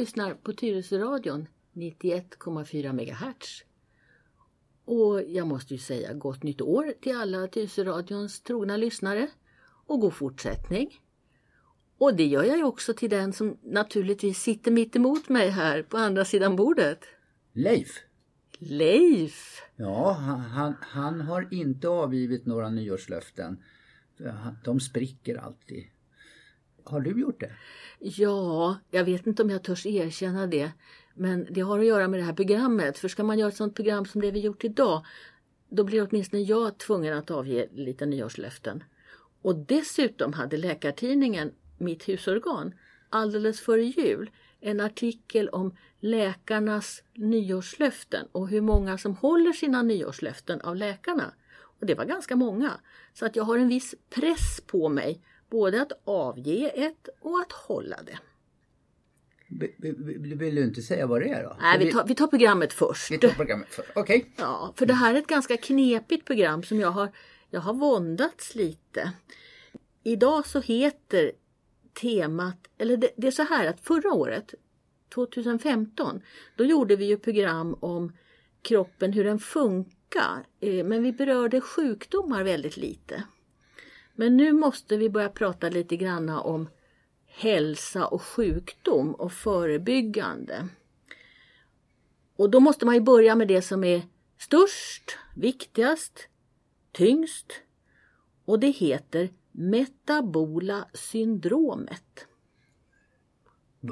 Lyssnar på Tyresöradion 91,4 MHz. Och jag måste ju säga gott nytt år till alla Tyresöradions trogna lyssnare och god fortsättning. Och det gör jag ju också till den som naturligtvis sitter mitt emot mig här på andra sidan bordet. Leif. Leif! Ja, han, han, han har inte avgivit några nyårslöften. De spricker alltid. Har du gjort det? Ja, jag vet inte om jag törs erkänna det. Men det har att göra med det här programmet. För ska man göra ett sånt program som det vi gjort idag, då blir åtminstone jag tvungen att avge lite nyårslöften. Och dessutom hade Läkartidningen, mitt husorgan, alldeles före jul en artikel om läkarnas nyårslöften och hur många som håller sina nyårslöften av läkarna. Och det var ganska många. Så att jag har en viss press på mig både att avge ett och att hålla det. Vill du inte säga vad det är då? Nej, vi tar, vi tar programmet först. Vi tar programmet först, okej. Okay. Ja, för det här är ett ganska knepigt program som jag har, jag har våndats lite. Idag så heter temat, eller det, det är så här att förra året, 2015, då gjorde vi ju program om kroppen, hur den funkar. Eh, men vi berörde sjukdomar väldigt lite. Men nu måste vi börja prata lite granna om hälsa och sjukdom och förebyggande. Och då måste man ju börja med det som är störst, viktigast, tyngst och det heter metabola syndromet.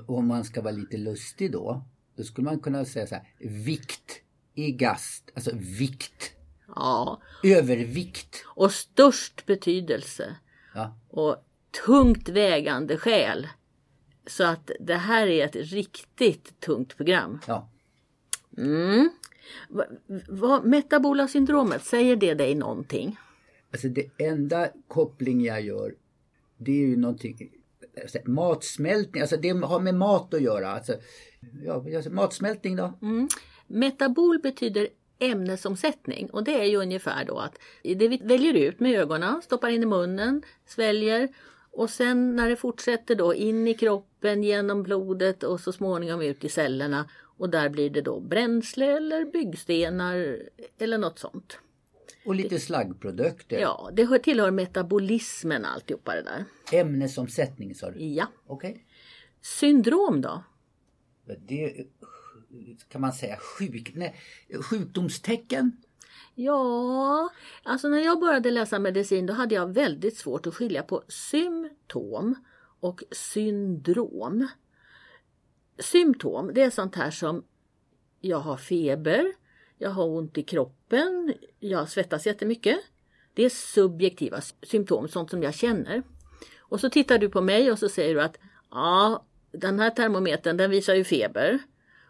Om man ska vara lite lustig då, då skulle man kunna säga så här, vikt i gast, alltså vikt. Ja. Övervikt. Och störst betydelse. Ja. Och tungt vägande skäl. Så att det här är ett riktigt tungt program. Ja. Mm. Vad, vad, metabola syndromet, säger det dig någonting? Alltså det enda koppling jag gör det är ju någonting alltså, matsmältning, alltså det har med mat att göra. Alltså, ja, matsmältning då? Mm. Metabol betyder ämnesomsättning och det är ju ungefär då att det vi väljer ut med ögonen, stoppar in i munnen, sväljer och sen när det fortsätter då in i kroppen genom blodet och så småningom ut i cellerna och där blir det då bränsle eller byggstenar eller något sånt. Och lite slaggprodukter. Ja, det tillhör metabolismen alltihopa det där. Ämnesomsättning sa du? Ja. Okej. Okay. Syndrom då? Det kan man säga sjuk, nej, sjukdomstecken? Ja, alltså när jag började läsa medicin då hade jag väldigt svårt att skilja på symptom och syndrom. Symptom, det är sånt här som jag har feber, jag har ont i kroppen, jag svettas jättemycket. Det är subjektiva symptom, sånt som jag känner. Och så tittar du på mig och så säger du att ja, den här termometern den visar ju feber.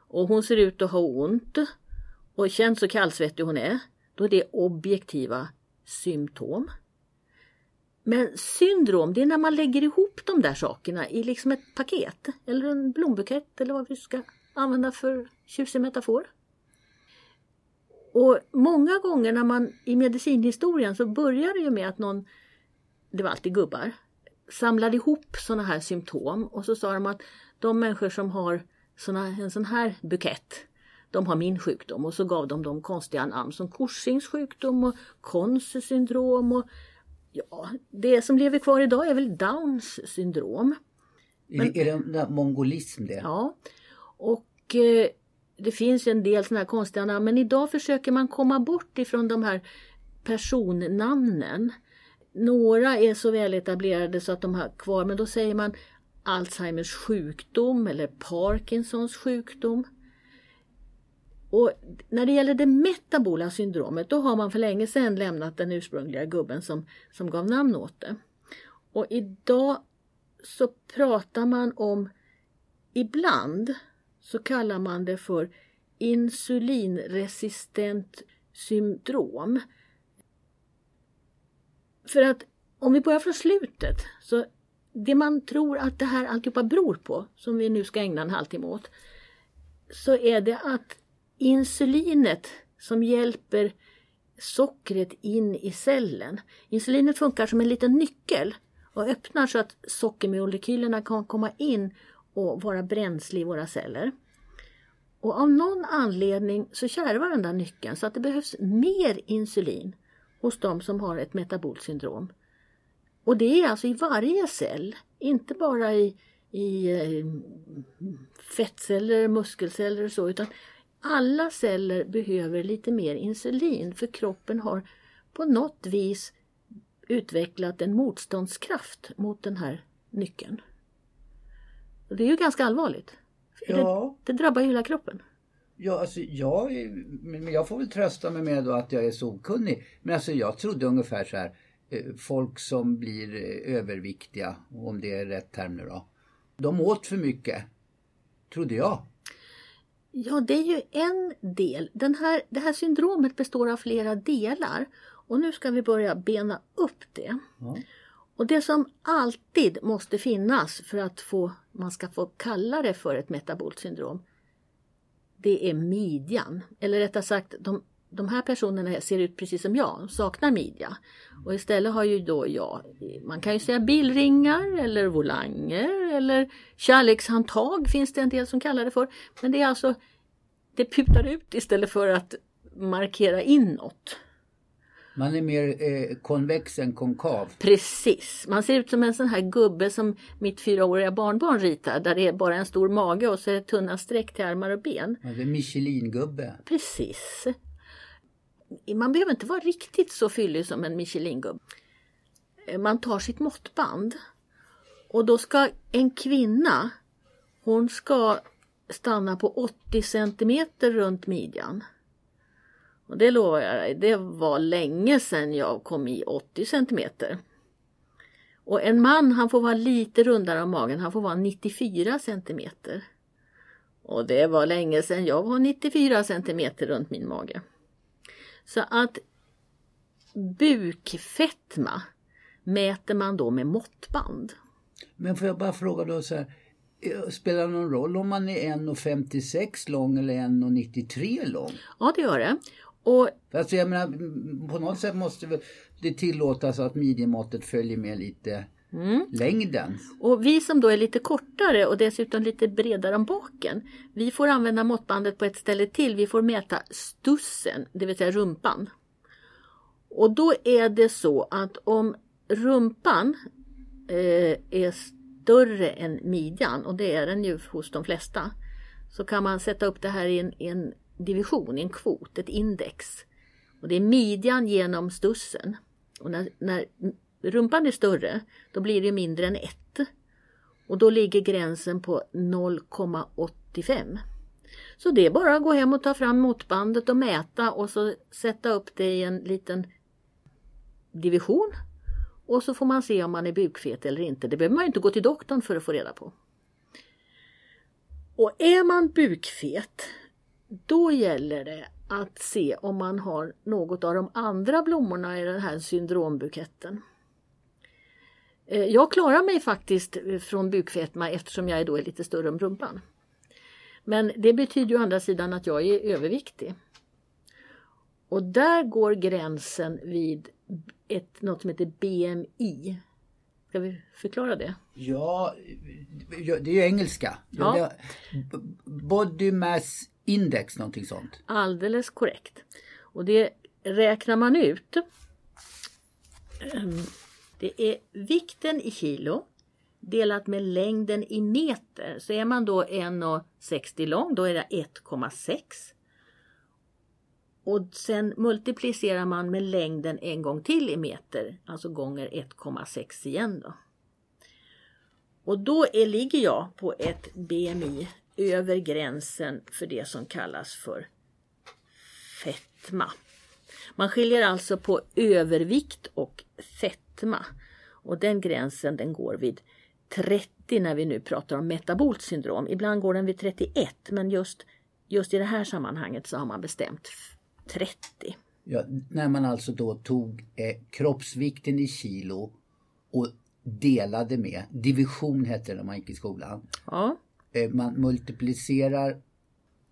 Och hon ser ut att ha ont. Och känns så kallsvettig hon är. Då är det objektiva symptom. Men syndrom, det är när man lägger ihop de där sakerna i liksom ett paket. Eller en blombukett eller vad vi ska använda för tjusig metafor. Och många gånger när man i medicinhistorien så börjar det ju med att någon, det var alltid gubbar, samlade ihop sådana här symptom och så sa de att de människor som har såna, en sån här bukett, de har min sjukdom och så gav de dem konstiga namn som Cushings sjukdom och Conce syndrom och ja, det som lever kvar idag är väl Downs syndrom. Men, är det mongolism det? Ja. Och eh, det finns en del sådana här konstiga namn men idag försöker man komma bort ifrån de här personnamnen. Några är så väl etablerade så att de har kvar men då säger man Alzheimers sjukdom eller Parkinsons sjukdom. Och när det gäller det metabola syndromet då har man för länge sedan lämnat den ursprungliga gubben som, som gav namn åt det. Och idag så pratar man om ibland så kallar man det för insulinresistent syndrom. För att om vi börjar från slutet så det man tror att det här alltihopa beror på, som vi nu ska ägna en halvtimme åt, så är det att insulinet som hjälper sockret in i cellen. Insulinet funkar som en liten nyckel och öppnar så att sockermolekylerna kan komma in och vara bränsle i våra celler. Och av någon anledning så kärvar den där nyckeln så att det behövs mer insulin hos de som har ett metabolt syndrom. Och det är alltså i varje cell, inte bara i, i eh, fettceller, muskelceller och så, utan alla celler behöver lite mer insulin för kroppen har på något vis utvecklat en motståndskraft mot den här nyckeln. Och det är ju ganska allvarligt. Ja. Det, det drabbar hela kroppen. Ja, alltså jag, men jag får väl trösta mig med då att jag är så okunnig. Men alltså jag trodde ungefär så här, folk som blir eh, överviktiga, om det är rätt term nu då. De åt för mycket, trodde jag. Ja, det är ju en del. Den här, det här syndromet består av flera delar och nu ska vi börja bena upp det. Ja. Och det som alltid måste finnas för att få, man ska få kalla det för ett metabolt syndrom, det är midjan. Eller rättare sagt, de, de här personerna ser ut precis som jag, saknar midja. Och istället har ju då jag, man kan ju säga bilringar eller volanger eller kärlekshandtag finns det en del som kallar det för. Men det är alltså, det putar ut istället för att markera inåt. Man är mer eh, konvex än konkav. Precis, man ser ut som en sån här gubbe som mitt fyraåriga barnbarn ritar där det är bara en stor mage och så är det tunna streck till armar och ben. Ja, det är Michelin-gubbe. Precis. Man behöver inte vara riktigt så fyllig som en Michelin-gubbe. Eh, man tar sitt måttband och då ska en kvinna, hon ska stanna på 80 centimeter runt midjan. Och det lovar jag dig, det var länge sedan jag kom i 80 centimeter. Och en man han får vara lite rundare om magen, han får vara 94 centimeter. Och det var länge sedan jag var 94 centimeter runt min mage. Så att bukfetma mäter man då med måttband. Men får jag bara fråga då så här. eh, Spelar det någon roll om man är 1,56 lång eller 1,93 lång? Ja, det gör det. Och Alltså jag menar, på något sätt måste det tillåtas att midjemåttet följer med lite längden. Och vi som då är lite kortare och dessutom lite bredare om baken, vi får använda måttbandet på ett ställe till. Vi får mäta stussen, det vill säga rumpan. Och då är det så att om rumpan eh, är större än midjan, och det är den ju hos de flesta, så kan man sätta upp det här i en, i en division, i en kvot, ett index. Och det är midjan genom stussen. Och när, när rumpan är större, då blir det mindre än 1. Och då ligger gränsen på 0,85. Så det är bara att gå hem och ta fram måttbandet och mäta och så sätta upp det i en liten division. Och så får man se om man är bukfet eller inte. Det behöver man inte gå till doktorn för att få reda på. Och är man bukfet, då gäller det att se om man har något av de andra blommorna i den här syndrombuketten. Eh, Jag klarar mig faktiskt eh, från bukfetma eftersom jag då är lite större om rumpan. Men det betyder ju å andra sidan att jag är överviktig. Och där går gränsen vid ett, något som heter BMI. Ska vi förklara det? Ja, det är ju engelska. Ja. Body Mass Index, någonting sånt. Alldeles korrekt. Och det räknar man ut. Det är vikten i kilo delat med längden i meter. Så är man då 1,60 lång, då är det 1,6. Och sen multiplicerar man med längden en gång till i meter, alltså gånger 1,6 igen då. Och då är, ligger jag på ett BMI över gränsen för det som kallas för fetma. Man skiljer alltså på övervikt och fett fetma. Och den gränsen den går vid 30 när vi nu pratar om metabolt syndrom. Ibland går den vid 31 men just, just i det här sammanhanget så har man bestämt 30. Ja, när man alltså då tog eh, kroppsvikten i kilo och delade med, division hette det när man gick i skolan. Ja, Eh, man multiplicerar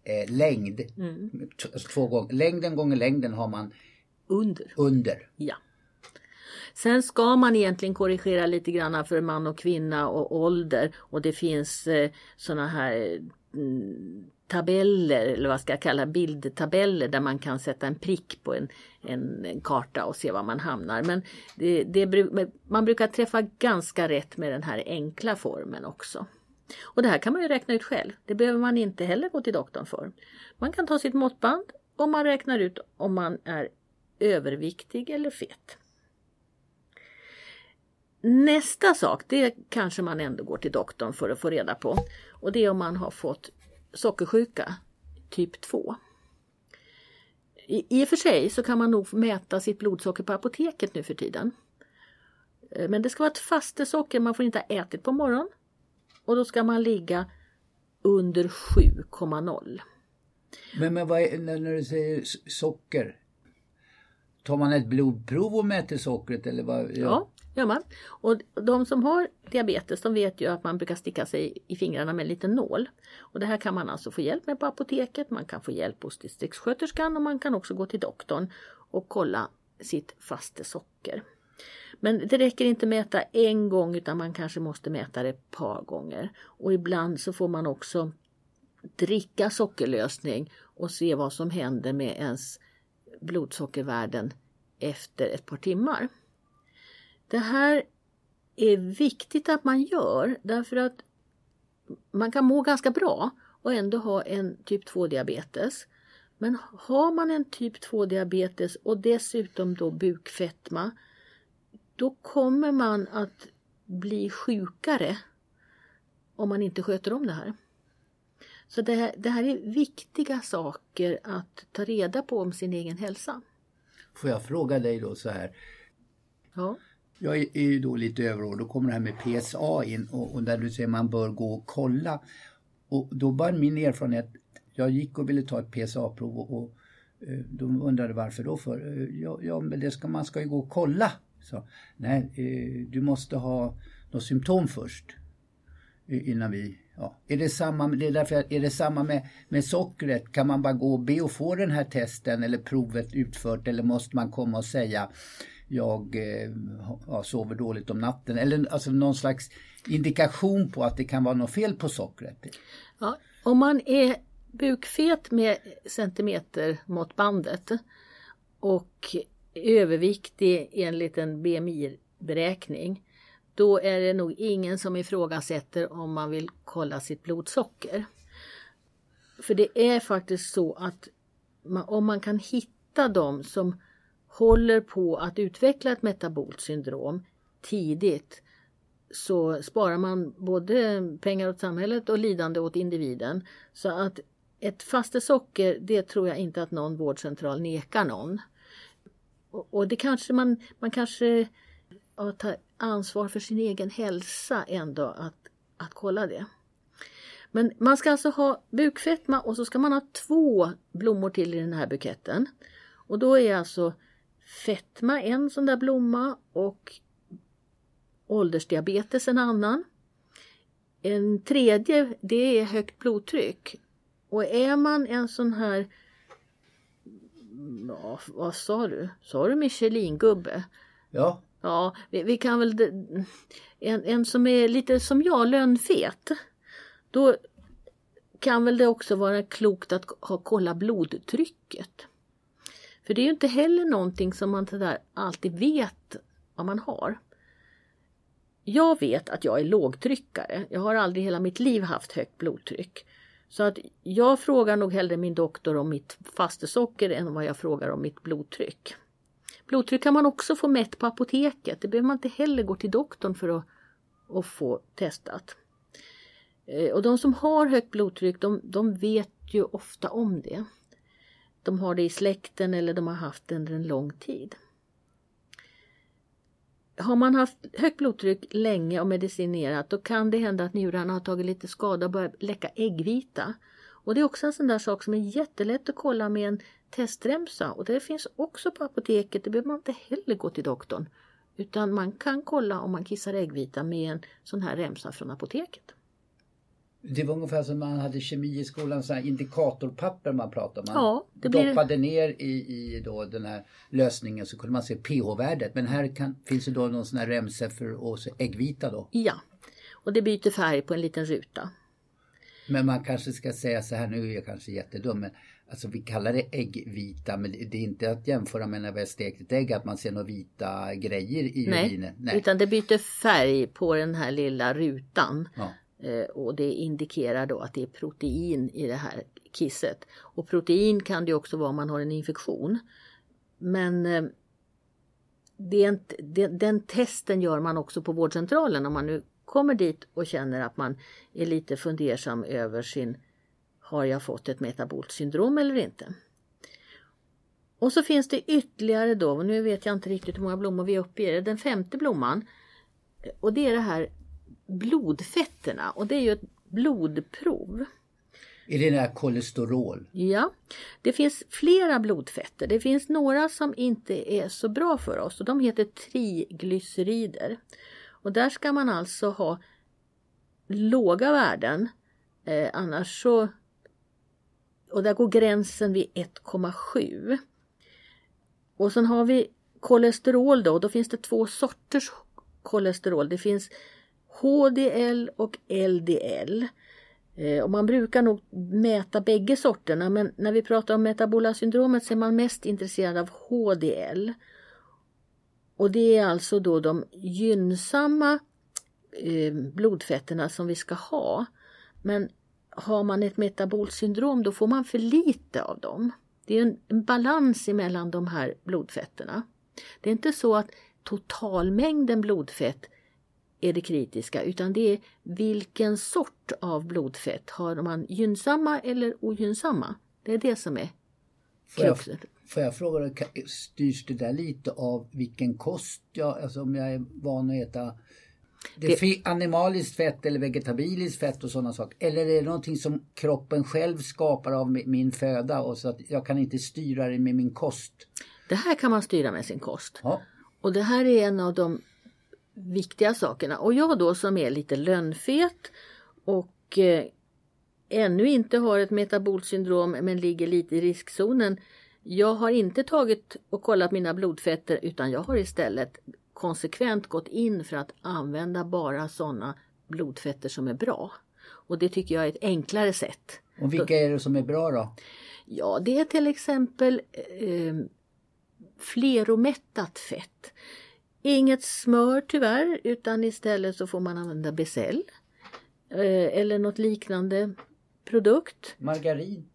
eh, längd, Mm. alltså två gånger, längden gånger längden har man under. under. Ja. Sen ska man egentligen korrigera lite grann för man och kvinna och ålder och det finns eh, sådana här mm, tabeller eller vad ska jag kalla bildtabeller där man kan sätta en prick på en, en, en karta och se var man hamnar. Men det, det, man brukar träffa ganska rätt med den här enkla formen också. Och det här kan man ju räkna ut själv. Det behöver man inte heller gå till doktorn för. Man kan ta sitt måttband och man räknar ut om man är överviktig eller fet. Nästa sak, det kanske man ändå går till doktorn för att få reda på. Och det är om man har fått sockersjuka typ 2. I, I och för sig så kan man nog mäta sitt blodsocker på apoteket nu för tiden. Eh, men det ska vara ett fastesocker, man får inte ha ätit på morgonen. Och då ska man ligga under 7,0. Men, men vad är, när du säger socker, tar man ett blodprov och mäter sockret eller vad? Ja, ja gör man. Och de som har diabetes de vet ju att man brukar sticka sig i fingrarna med en liten nål. Och det här kan man alltså få hjälp med på apoteket, man kan få hjälp hos distriktssköterskan och man kan också gå till doktorn och kolla sitt faste socker. Men det räcker inte mäta en gång utan man kanske måste mäta det ett par gånger. Och ibland så får man också dricka sockerlösning och se vad som händer med ens blodsockervärden efter ett par timmar. Det här är viktigt att man gör därför att man kan må ganska bra och ändå ha en typ 2 diabetes. Men har man en typ 2 diabetes och dessutom då bukfetma då kommer man att bli sjukare om man inte sköter om det här. Så det här, det här är viktiga saker att ta reda på om sin egen hälsa. Får jag fråga dig då så här. Ja. Jag är ju då lite överord, då kommer det här med PSA in och, och där du säger man bör gå och kolla. Och då var min erfarenhet, jag gick och ville ta ett PSA-prov och, och eh, de undrade varför då för? Eh, ja, ja men det ska, man ska ju gå och kolla. Så, nej, eh, du måste ha något symptom först innan vi Ja. Är det samma, det är därför, är det samma med, med sockret? Kan man bara gå och be och få den här testen eller provet utfört eller måste man komma och säga jag eh, ja, sover dåligt om natten eller alltså någon slags indikation på att det kan vara något fel på sockret? Ja, om man är bukfet med centimetermåttbandet och överviktig enligt en BMI-beräkning då är det nog ingen som ifrågasätter om man vill kolla sitt blodsocker. För det är faktiskt så att man, om man kan hitta de som håller på att utveckla ett metabolt syndrom tidigt så sparar man både pengar åt samhället och lidande åt individen. Så att ett fastesocker, det tror jag inte att någon vårdcentral nekar någon. Och, och det kanske man, man kanske att ta ansvar för sin egen hälsa ändå att, att kolla det. Men man ska alltså ha bukfetma och så ska man ha två blommor till i den här buketten. Och då är alltså fetma en sån där blomma och åldersdiabetes en annan. En tredje det är högt blodtryck. Och är man en sån här, ja, vad sa du? Sa du Michelin-gubbe? Ja. Ja, vi, vi, kan väl... En, en som är lite som jag, lönnfet. Då kan väl det också vara klokt att ha, kolla blodtrycket. För det är ju inte heller någonting som man där alltid vet vad man har. Jag vet att jag är lågtryckare. Jag har aldrig hela mitt liv haft högt blodtryck. Så att jag frågar nog hellre min doktor om mitt fastesocker än vad jag frågar om mitt blodtryck. Blodtryck kan man också få mätt på apoteket. Det behöver man inte heller gå till doktorn för att, att få testat. Eh, och de som har högt blodtryck de, de vet ju ofta om det. De har det i släkten eller de har haft det under en lång tid. Har man haft högt blodtryck länge och medicinerat då kan det hända att njurarna har tagit lite skada och börjat läcka äggvita. Och det är också en sån där sak som är jättelätt att kolla med en testremsa och det finns också på apoteket. Det behöver man inte heller gå till doktorn. Utan man kan kolla om man kissar äggvita med en sån här remsa från apoteket. Det var ungefär som man hade kemi i skolan, så här indikatorpapper man pratade om. Man Ja, det blir- doppade ner i, i då den här lösningen så kunde man se pH-värdet. Men här kan, finns det då någon sån här remsa för att se äggvita då. Ja, och det byter färg på en liten ruta. Men man kanske ska säga så här, nu är jag kanske jättedum, men alltså vi kallar det äggvita, men det är inte att jämföra med när vi har stekt ett ägg, att man ser några vita grejer i Nej, urinet. utan det byter färg på den här lilla rutan. Ja. Eh, Och det indikerar då att det är protein i det här kisset. Och protein kan det också vara om man har en infektion. Men eh, det är inte, den, den testen gör man också på vårdcentralen om man nu kommer dit och känner att man är lite fundersam över sin har jag fått ett metabolt syndrom eller inte? Och så finns det ytterligare då, och nu vet jag inte riktigt hur många blommor vi är uppe i, den femte blomman. Och det är det här blodfetterna och det är ju ett blodprov. Är det den här kolesterol? Ja, det finns flera blodfetter. Det finns några som inte är så bra för oss och de heter triglycerider. Och där ska man alltså ha låga värden, eh, annars så... Och där går gränsen vid 1,7. Och sen har vi kolesterol då, då finns det två sorters kolesterol. Det finns HDL och LDL. Eh, och man brukar nog mäta bägge sorterna men när vi pratar om metabola syndromet så är man mest intresserad av HDL. Och det är alltså då de gynnsamma eh, blodfetterna som vi ska ha. Men har man ett metabolt syndrom då får man för lite av dem. Det är en, en balans mellan de här blodfetterna. Det är inte så att totalmängden blodfett är det kritiska utan det är vilken sort av blodfett. Har man gynnsamma eller ogynnsamma? Det är det som är Får jag, kruxet. får jag fråga dig, styrs det där lite av vilken kost jag, alltså om jag är van att äta det Det- fi- animaliskt fett eller vegetabiliskt fett och sådana saker? Eller är det någonting som kroppen själv skapar av mi- min föda och så att jag kan inte styra det med min kost? Det här kan man styra med sin kost. Ja, Och det här är en av de viktiga sakerna. Och jag då som är lite lönnfet och eh, ännu inte har ett metabolt syndrom men ligger lite i riskzonen. Jag har inte tagit och kollat mina blodfetter utan jag har istället konsekvent gått in för att använda bara sådana blodfetter som är bra. Och det tycker jag är ett enklare sätt. och vilka är det som är bra då? Ja, det är till exempel eh, fleromättat fett. Inget smör tyvärr, utan istället så får man använda Becell eh, eller något liknande produkt. Margarin?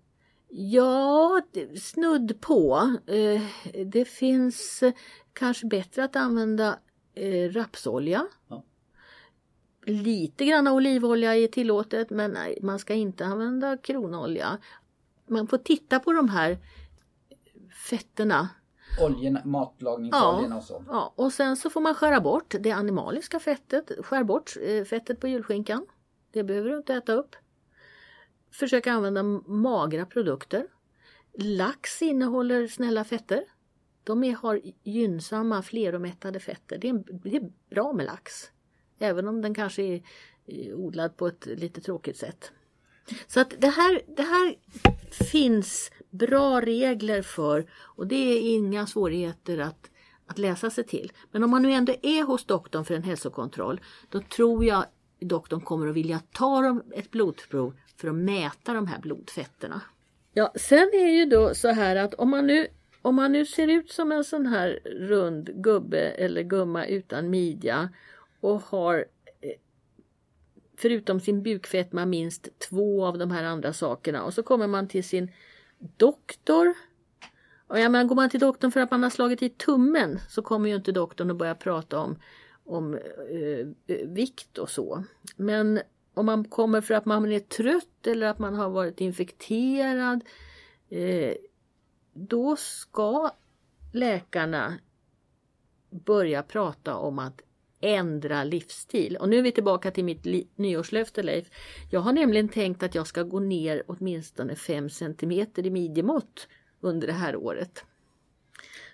Ja, snudd på. Eh, det finns eh, kanske bättre att använda eh, rapsolja. Ja. Lite grann olivolja är tillåtet men man ska inte använda kronolja. Man får titta på de här fetterna. Oljorna, matlagningsoljorna och så? Ja, och sen så får man skära bort det animaliska fettet. Skär bort fettet på julskinkan. Det behöver du inte äta upp. Försöka använda magra produkter. Lax innehåller snälla fetter. De är, har gynnsamma fleromättade fetter. Det är, det är bra med lax. Även om den kanske är eh, odlad på ett lite tråkigt sätt. Så att det här, det här finns bra regler för och det är inga svårigheter att, att läsa sig till. Men om man nu ändå är hos doktorn för en hälsokontroll då tror jag doktorn kommer att vilja ta ett blodprov för att mäta de här blodfetterna. Ja, sen är ju då så här att om man nu om man nu ser ut som en sån här rund gubbe eller gumma utan midja och har eh, förutom sin bukfetma minst två av de här andra sakerna och så kommer man till sin doktor. Och jag menar, går man till doktorn för att man har slagit i tummen så kommer ju inte doktorn att börja prata om, om eh, eh, vikt och så. Men om man kommer för att man är trött eller att man har varit infekterad eh, då ska läkarna börja prata om att ändra livsstil. Och nu är vi tillbaka till mitt nyårslöfte Leif. Jag har nämligen tänkt att jag ska gå ner åtminstone 5 cm i midjemått under det här året.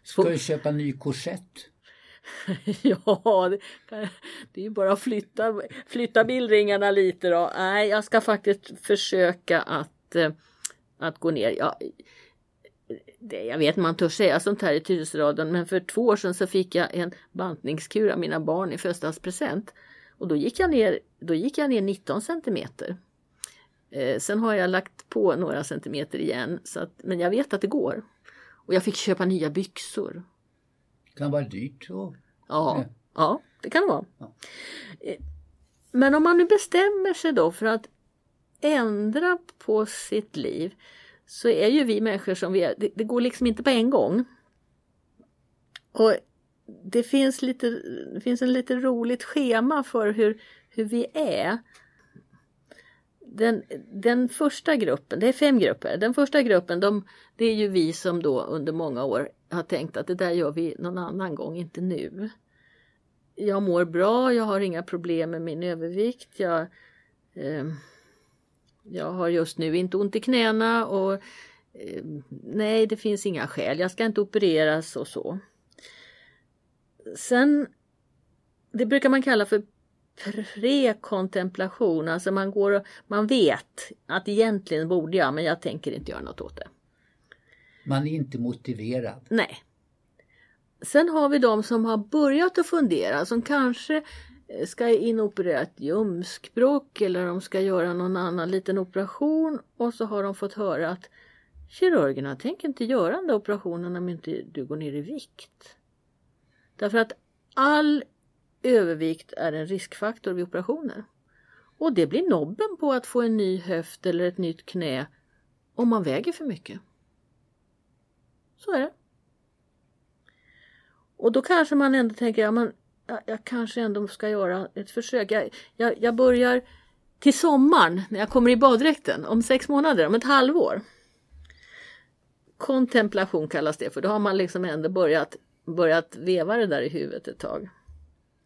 Ska du köpa ny korsett? ja, det, är ju bara att flytta, flytta bildringarna lite då. Nej, jag ska faktiskt försöka att, eh, att gå ner. Jag det, jag vet man törs säga sånt här i Tyresöradion men för två år sedan så fick jag en bantningskur av mina barn i födelsedagspresent. Och då gick jag ner, då gick jag ner 19 centimeter. Eh, sen har jag lagt på några centimeter igen så att, men jag vet att det går. Och jag fick köpa nya byxor. Kan vara dyrt. Och... Ja, ja, det kan det vara. Ja. Eh, Men om man nu bestämmer sig då för att ändra på sitt liv så är ju vi människor som vi är, det, det går liksom inte på en gång. Och det finns, lite, det finns en lite roligt schema för hur, hur vi är. Den, den första gruppen, det är fem grupper, den första gruppen de, det är ju vi som då under många år har tänkt att det där gör vi någon annan gång, inte nu. Jag mår bra, jag har inga problem med min övervikt, jag, eh, jag har just nu inte ont i knäna och eh, nej, det finns inga skäl, jag ska inte opereras och så. Sen, det brukar man kalla för prekontemplation, alltså man går och, man vet att egentligen borde jag men jag tänker inte göra något åt det. Man är inte motiverad. Nej. Sen har vi de som har börjat att fundera, som kanske eh, ska inoperera ett ljumskbråck eller de ska göra någon annan liten operation och så har de fått höra att kirurgerna tänker inte göra den där operationen om inte du går ner i vikt. Därför att all övervikt är en riskfaktor vid operationer. Och det blir nobben på att få en ny höft eller ett nytt knä om man väger för mycket. Så är det. Och då kanske man ändå tänker, ja men jag, jag kanske ändå ska göra ett försök. Jag, jag, jag börjar till sommaren när jag kommer i baddräkten om sex månader, om ett halvår. Kontemplation kallas det för då har man liksom ändå börjat, börjat veva det där i huvudet ett tag.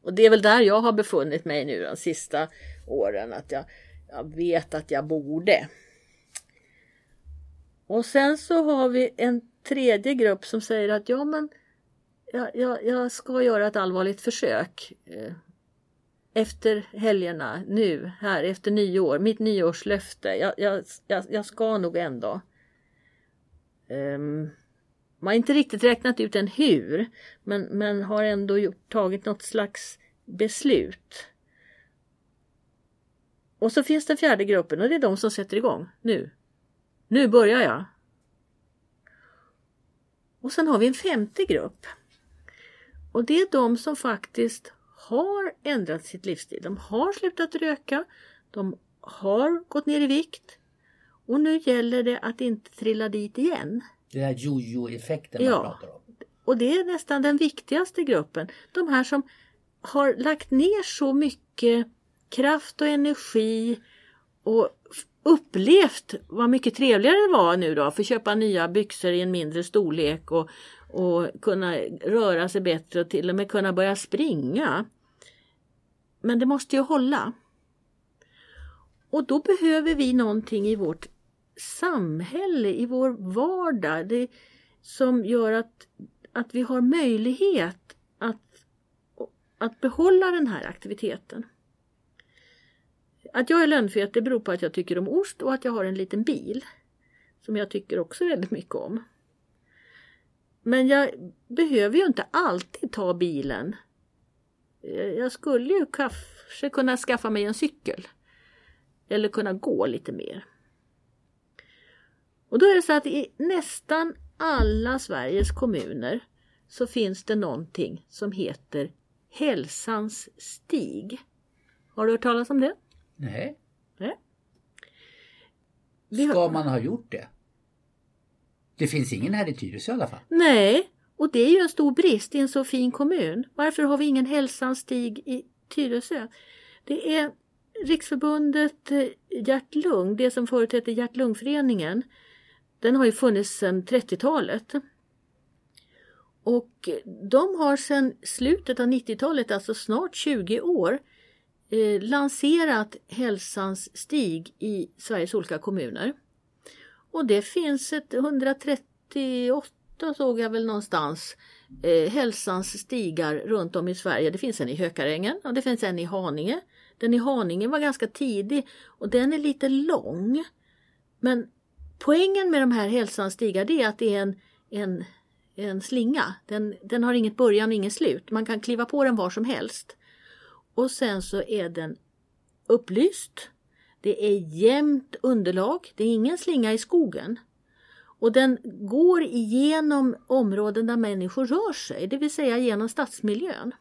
Och det är väl där jag har befunnit mig nu de sista åren, att jag, jag vet att jag borde. Och sen så har vi en tredje grupp som säger att ja men jag, jag, jag ska göra ett allvarligt försök eh, efter helgerna nu här efter nyår, mitt nyårslöfte. Jag, jag, jag, jag ska nog ändå. Um, man har inte riktigt räknat ut än hur men, men har ändå gjort, tagit något slags beslut. Och så finns den fjärde gruppen och det är de som sätter igång nu. Nu börjar jag. Och sen har vi en femte grupp. Och det är de som faktiskt har ändrat sitt livsstil. De har slutat röka, de har gått ner i vikt och nu gäller det att inte trilla dit igen. Det här jojo-effekten man Ja. pratar om. Och det är nästan den viktigaste gruppen. De här som har lagt ner så mycket kraft och energi och upplevt vad mycket trevligare det var nu då, för att köpa nya byxor i en mindre storlek och, och kunna röra sig bättre och till och med kunna börja springa. Men det måste ju hålla. Och då behöver vi någonting i vårt samhälle, i vår vardag, det, som gör att, att vi har möjlighet att, att behålla den här aktiviteten. Att jag är lönnfet det beror på att jag tycker om ost och att jag har en liten bil. Som jag tycker också väldigt mycket om. Men jag behöver ju inte alltid ta bilen. Eh, jag skulle ju kanske kunna skaffa mig en cykel. Eller kunna gå lite mer. Och då är det så att i nästan alla Sveriges kommuner så finns det någonting som heter Hälsans stig. Har du hört talas om det? Nej. Nej. Har- Ska man ha gjort det? Det finns ingen här i Tyresö i alla fall. Nej, och det är ju en stor brist i en så fin kommun. Varför har vi ingen Hälsans stig i Tyresö? Det är Riksförbundet eh, Hjärt-Lung, det som förut hette Hjärt-Lungföreningen. Den har ju funnits sedan 30-talet. Och de har sedan slutet av 90-talet, alltså snart 20 år, eh, lanserat Hälsans stig i Sveriges olika kommuner. Och det finns ett 138 såg jag väl någonstans eh, hälsans stigar runt om i Sverige. Det finns en i Hökarängen och det finns en i Haninge. Den i Haninge var ganska tidig och den är lite lång. Men poängen med de här hälsans stigar det är att det är en, en, en slinga. Den, den har inget början och inget slut. Man kan kliva på den var som helst. Och sen så är den upplyst. Det är jämnt underlag. Det är ingen slinga i skogen. Och den går igenom områden där människor rör sig, det vill säga genom stadsmiljön.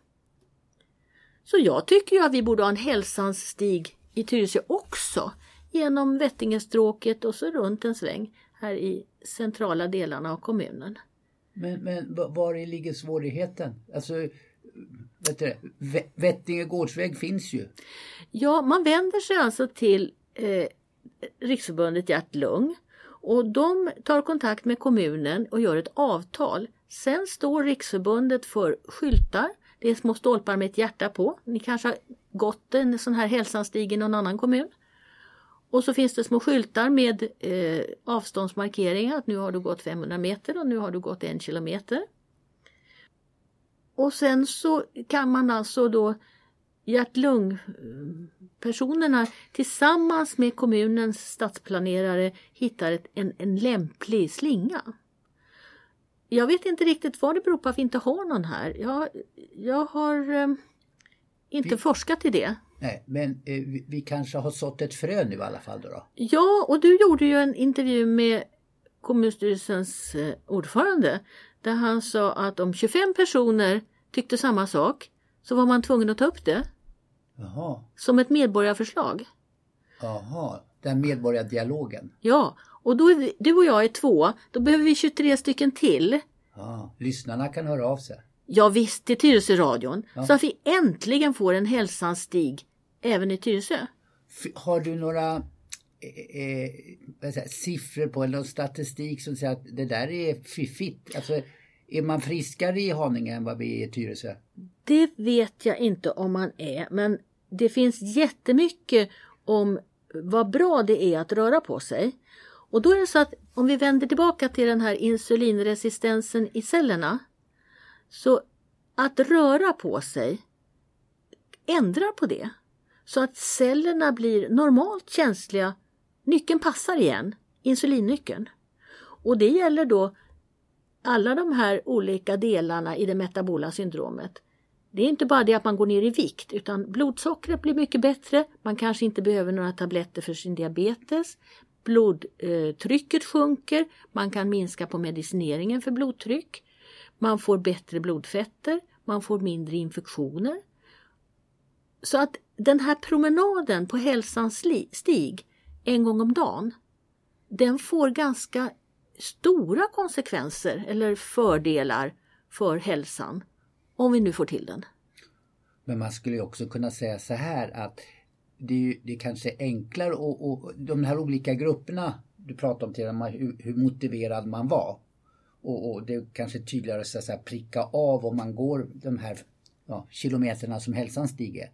Så jag tycker ju att vi borde ha en hälsans stig i Tyresö också. Genom Vättingestråket och så runt en sväng här i centrala delarna av kommunen. Men, men var ligger svårigheten? Alltså, vet du, Vettinge gårdsväg finns ju. Ja, man vänder sig alltså till eh, Riksförbundet Hjärt-Lung och de tar kontakt med kommunen och gör ett avtal. Sen står Riksförbundet för skyltar. Det är små stolpar med ett hjärta på. Ni kanske har gått en sån här hälsanstig i någon annan kommun. Och så finns det små skyltar med eh, avståndsmarkeringar att nu har du gått 500 meter och nu har du gått en kilometer. Och sen så kan man alltså då hjärt-lung-personerna tillsammans med kommunens stadsplanerare hittar ett, en, en lämplig slinga. Jag vet inte riktigt vad det beror på att vi inte har någon här. Jag, jag har eh, inte vi, forskat i det. Nej, men eh, vi, vi, kanske har sått ett frö nu i alla fall. Då, då? Ja, och du gjorde ju en intervju med kommunstyrelsens eh, ordförande där han sa att om 25 personer tyckte samma sak så var man tvungen att ta upp det. Jaha. Som ett medborgarförslag. Jaha, den medborgardialogen. Ja, och då är vi, du och jag är två. Då behöver vi 23 stycken till. Ja, lyssnarna kan höra av sig. Ja visst, till Tyresö-radion. Ja. Så att vi äntligen får en hälsans stig även i Tyresö. Har du några eh, eh säga, siffror på eller statistik som säger att det där är fiffigt? Alltså, är man friskare i Haninge än vad vi är i Tyresö? Det vet jag inte om man är, men det finns jättemycket om vad bra det är att röra på sig. Och då är det så att om vi vänder tillbaka till den här insulinresistensen i cellerna. Så att röra på sig ändrar på det. Så att cellerna blir normalt känsliga. Nyckeln passar igen, insulinnyckeln. Och det gäller då alla de här olika delarna i det metabola syndromet. Det är inte bara det att man går ner i vikt utan blodsockret blir mycket bättre. Man kanske inte behöver några tabletter för sin diabetes. Blodtrycket sjunker. Man kan minska på medicineringen för blodtryck. Man får bättre blodfetter. Man får mindre infektioner. Så att den här promenaden på hälsans stig en gång om dagen den får ganska stora konsekvenser eller fördelar för hälsan. Om vi nu får till den. Men man skulle också kunna säga så här att det är, det är kanske enklare och, och de här olika grupperna du pratade om tidigare, hur, hur motiverad man var. Och, och det är kanske tydligare att säga, pricka av om man går de här ja, kilometerna som hälsan stiger.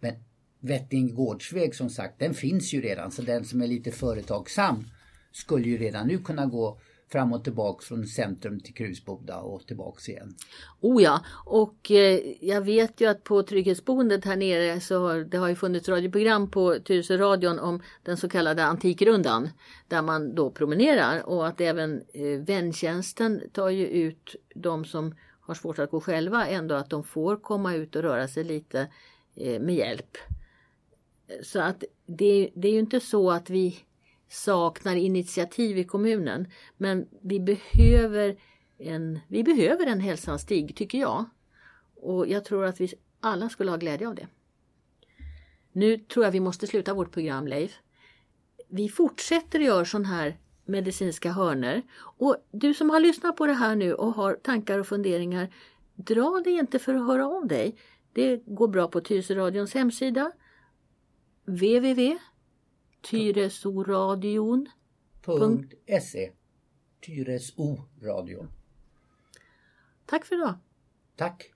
Men Vätting gårdsväg som sagt, den finns ju redan så den som är lite företagsam skulle ju redan nu kunna gå fram och tillbaka från centrum till Krusboda och tillbaks igen. Oh ja, och eh, jag vet ju att på trygghetsboendet här nere så har det har ju funnits radioprogram på Tyresö-radion om den så kallade Antikrundan där man då promenerar och att även eh, väntjänsten tar ju ut de som har svårt att gå själva ändå att de får komma ut och röra sig lite eh, med hjälp. Så att det, det är ju inte så att vi saknar initiativ i kommunen. Men vi behöver en, vi behöver en hälsans stig tycker jag. Och jag tror att vi alla skulle ha glädje av det. Nu tror jag vi måste sluta vårt program Leif. Vi fortsätter göra sådana här medicinska hörner. Och du som har lyssnat på det här nu och har tankar och funderingar, dra dig inte för att höra av dig. Det går bra på Tyresöradions hemsida www Tyresoradion.se Tyresoradion. Tack för idag. Tack.